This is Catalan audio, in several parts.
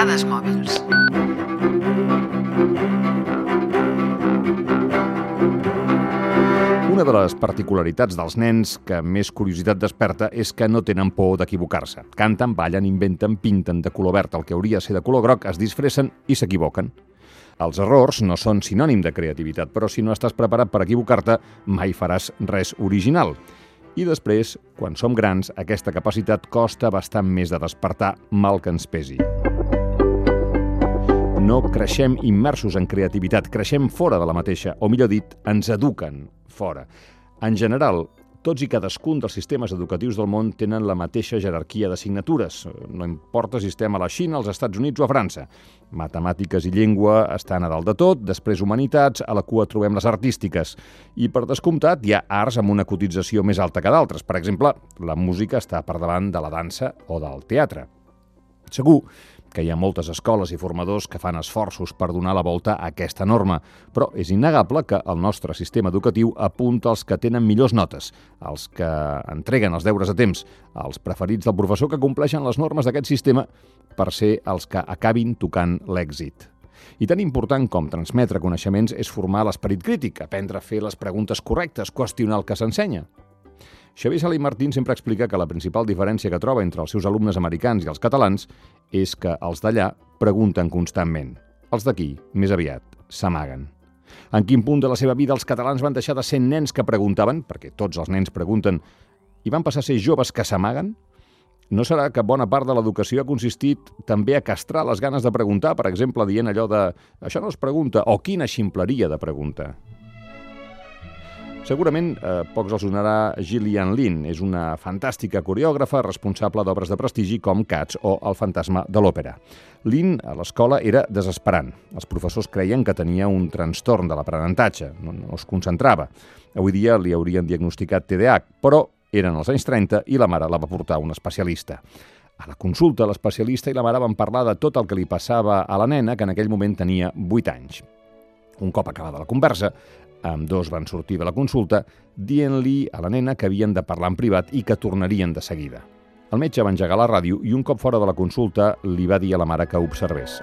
Dades mòbils. Una de les particularitats dels nens que més curiositat desperta és que no tenen por d'equivocar-se. Canten, ballen, inventen, pinten de color verd el que hauria de ser de color groc, es disfressen i s'equivoquen. Els errors no són sinònim de creativitat, però si no estàs preparat per equivocar-te, mai faràs res original. I després, quan som grans, aquesta capacitat costa bastant més de despertar, mal que ens pesi. No creixem immersos en creativitat, creixem fora de la mateixa, o millor dit, ens eduquen fora. En general, tots i cadascun dels sistemes educatius del món tenen la mateixa jerarquia d'assignatures. No importa si estem a la Xina, als Estats Units o a França. Matemàtiques i llengua estan a dalt de tot, després humanitats, a la cua trobem les artístiques. I per descomptat hi ha arts amb una cotització més alta que d'altres. Per exemple, la música està per davant de la dansa o del teatre. Segur que hi ha moltes escoles i formadors que fan esforços per donar la volta a aquesta norma, però és innegable que el nostre sistema educatiu apunta als que tenen millors notes, als que entreguen els deures a temps, als preferits del professor que compleixen les normes d'aquest sistema per ser els que acabin tocant l'èxit. I tan important com transmetre coneixements és formar l'esperit crític, aprendre a fer les preguntes correctes, qüestionar el que s'ensenya. Xavier Sala i Martín sempre explica que la principal diferència que troba entre els seus alumnes americans i els catalans és que els d'allà pregunten constantment. Els d'aquí, més aviat, s'amaguen. En quin punt de la seva vida els catalans van deixar de ser nens que preguntaven, perquè tots els nens pregunten, i van passar a ser joves que s'amaguen? No serà que bona part de l'educació ha consistit també a castrar les ganes de preguntar, per exemple, dient allò de «això no es pregunta» o «quina ximpleria de pregunta». Segurament eh, pocs els sonarà Gillian Lin. És una fantàstica coreògrafa responsable d'obres de prestigi com Cats o El fantasma de l'òpera. Lin a l'escola era desesperant. Els professors creien que tenia un trastorn de l'aprenentatge, no, no es concentrava. Avui dia li haurien diagnosticat TDAH, però eren els anys 30 i la mare la va portar a un especialista. A la consulta, l'especialista i la mare van parlar de tot el que li passava a la nena, que en aquell moment tenia 8 anys. Un cop acabada la conversa, amb dos van sortir de la consulta dient-li a la nena que havien de parlar en privat i que tornarien de seguida. El metge va engegar la ràdio i un cop fora de la consulta li va dir a la mare que observés.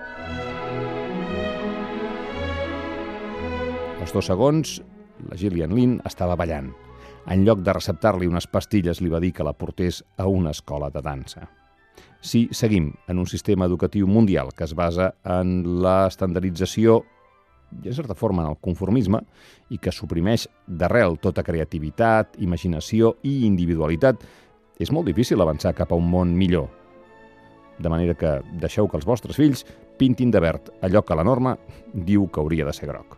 Als dos segons, la Gillian Lynn estava ballant. En lloc de receptar-li unes pastilles, li va dir que la portés a una escola de dansa. Si seguim en un sistema educatiu mundial que es basa en l'estandardització en certa forma en el conformisme i que suprimeix d'arrel tota creativitat, imaginació i individualitat, és molt difícil avançar cap a un món millor. De manera que deixeu que els vostres fills pintin de verd allò que la norma diu que hauria de ser groc.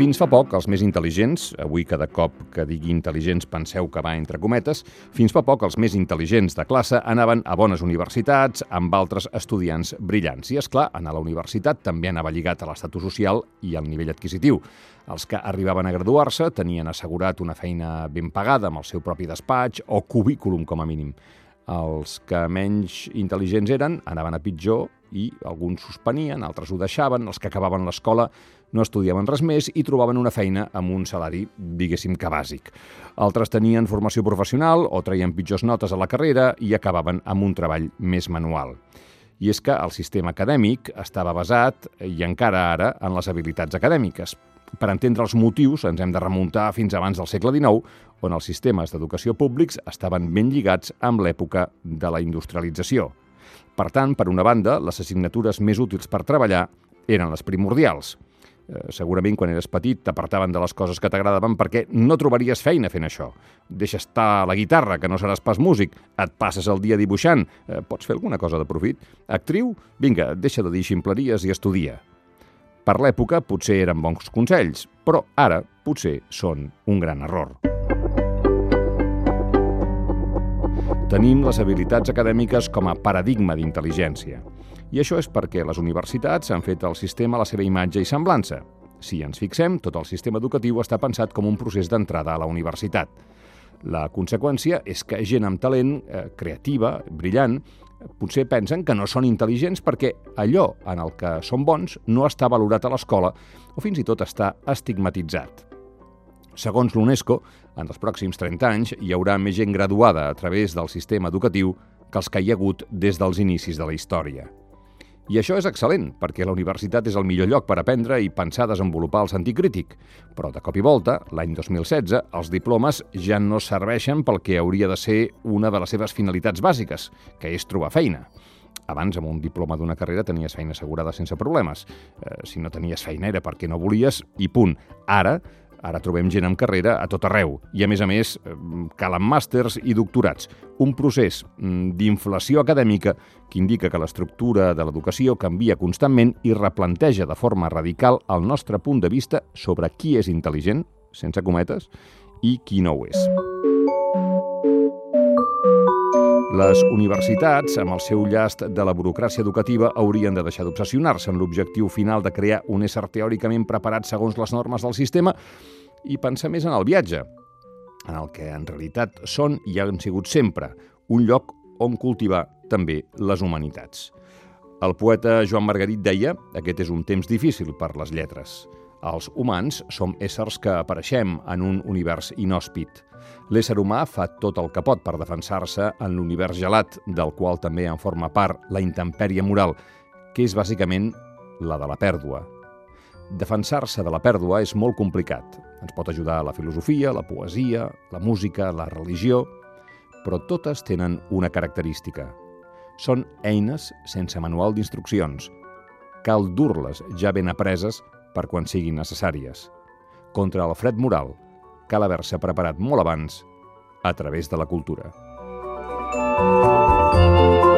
Fins fa poc, els més intel·ligents, avui cada cop que digui intel·ligents penseu que va entre cometes, fins fa poc els més intel·ligents de classe anaven a bones universitats amb altres estudiants brillants. I, és clar, anar a la universitat també anava lligat a l'estatus social i al nivell adquisitiu. Els que arribaven a graduar-se tenien assegurat una feina ben pagada amb el seu propi despatx o cubículum, com a mínim. Els que menys intel·ligents eren anaven a pitjor i alguns suspenien, altres ho deixaven, els que acabaven l'escola no estudiaven res més i trobaven una feina amb un salari, diguéssim que bàsic. Altres tenien formació professional o traien pitjors notes a la carrera i acabaven amb un treball més manual. I és que el sistema acadèmic estava basat, i encara ara, en les habilitats acadèmiques. Per entendre els motius ens hem de remuntar fins abans del segle XIX, on els sistemes d'educació públics estaven ben lligats amb l'època de la industrialització. Per tant, per una banda, les assignatures més útils per treballar eren les primordials – Eh, segurament quan eres petit t'apartaven de les coses que t'agradaven perquè no trobaries feina fent això. Deixa estar la guitarra, que no seràs pas músic, et passes el dia dibuixant, eh, pots fer alguna cosa de profit? Actriu? Vinga, deixa de dir ximpleries i estudia. Per l'època potser eren bons consells, però ara potser són un gran error. Tenim les habilitats acadèmiques com a paradigma d'intel·ligència. I això és perquè les universitats han fet el sistema a la seva imatge i semblança. Si ens fixem, tot el sistema educatiu està pensat com un procés d'entrada a la universitat. La conseqüència és que gent amb talent, eh, creativa, brillant, Potser pensen que no són intel·ligents perquè allò en el que són bons no està valorat a l'escola o fins i tot està estigmatitzat. Segons l'UNESCO, en els pròxims 30 anys hi haurà més gent graduada a través del sistema educatiu que els que hi ha hagut des dels inicis de la història. I això és excel·lent, perquè la universitat és el millor lloc per aprendre i pensar desenvolupar el sentit crític. Però de cop i volta, l'any 2016, els diplomes ja no serveixen pel que hauria de ser una de les seves finalitats bàsiques, que és trobar feina. Abans, amb un diploma d'una carrera, tenies feina assegurada sense problemes. Eh, si no tenies feina era perquè no volies i punt. Ara, Ara trobem gent amb carrera a tot arreu i, a més a més, eh, calen màsters i doctorats. Un procés mm, d'inflació acadèmica que indica que l'estructura de l'educació canvia constantment i replanteja de forma radical el nostre punt de vista sobre qui és intel·ligent, sense cometes, i qui no ho és. Les universitats, amb el seu llast de la burocràcia educativa, haurien de deixar d'obsessionar-se en l'objectiu final de crear un ésser teòricament preparat segons les normes del sistema i pensar més en el viatge, en el que en realitat són i han sigut sempre un lloc on cultivar també les humanitats. El poeta Joan Margarit deia aquest és un temps difícil per les lletres. Els humans som éssers que apareixem en un univers inhòspit. L'ésser humà fa tot el que pot per defensar-se en l'univers gelat, del qual també en forma part la intempèrie moral, que és bàsicament la de la pèrdua. Defensar-se de la pèrdua és molt complicat. Ens pot ajudar la filosofia, la poesia, la música, la religió, però totes tenen una característica. Són eines sense manual d'instruccions. Cal dur-les ja ben apreses per quan siguin necessàries. Contra el fred moral, cal haver-se preparat molt abans a través de la cultura. Música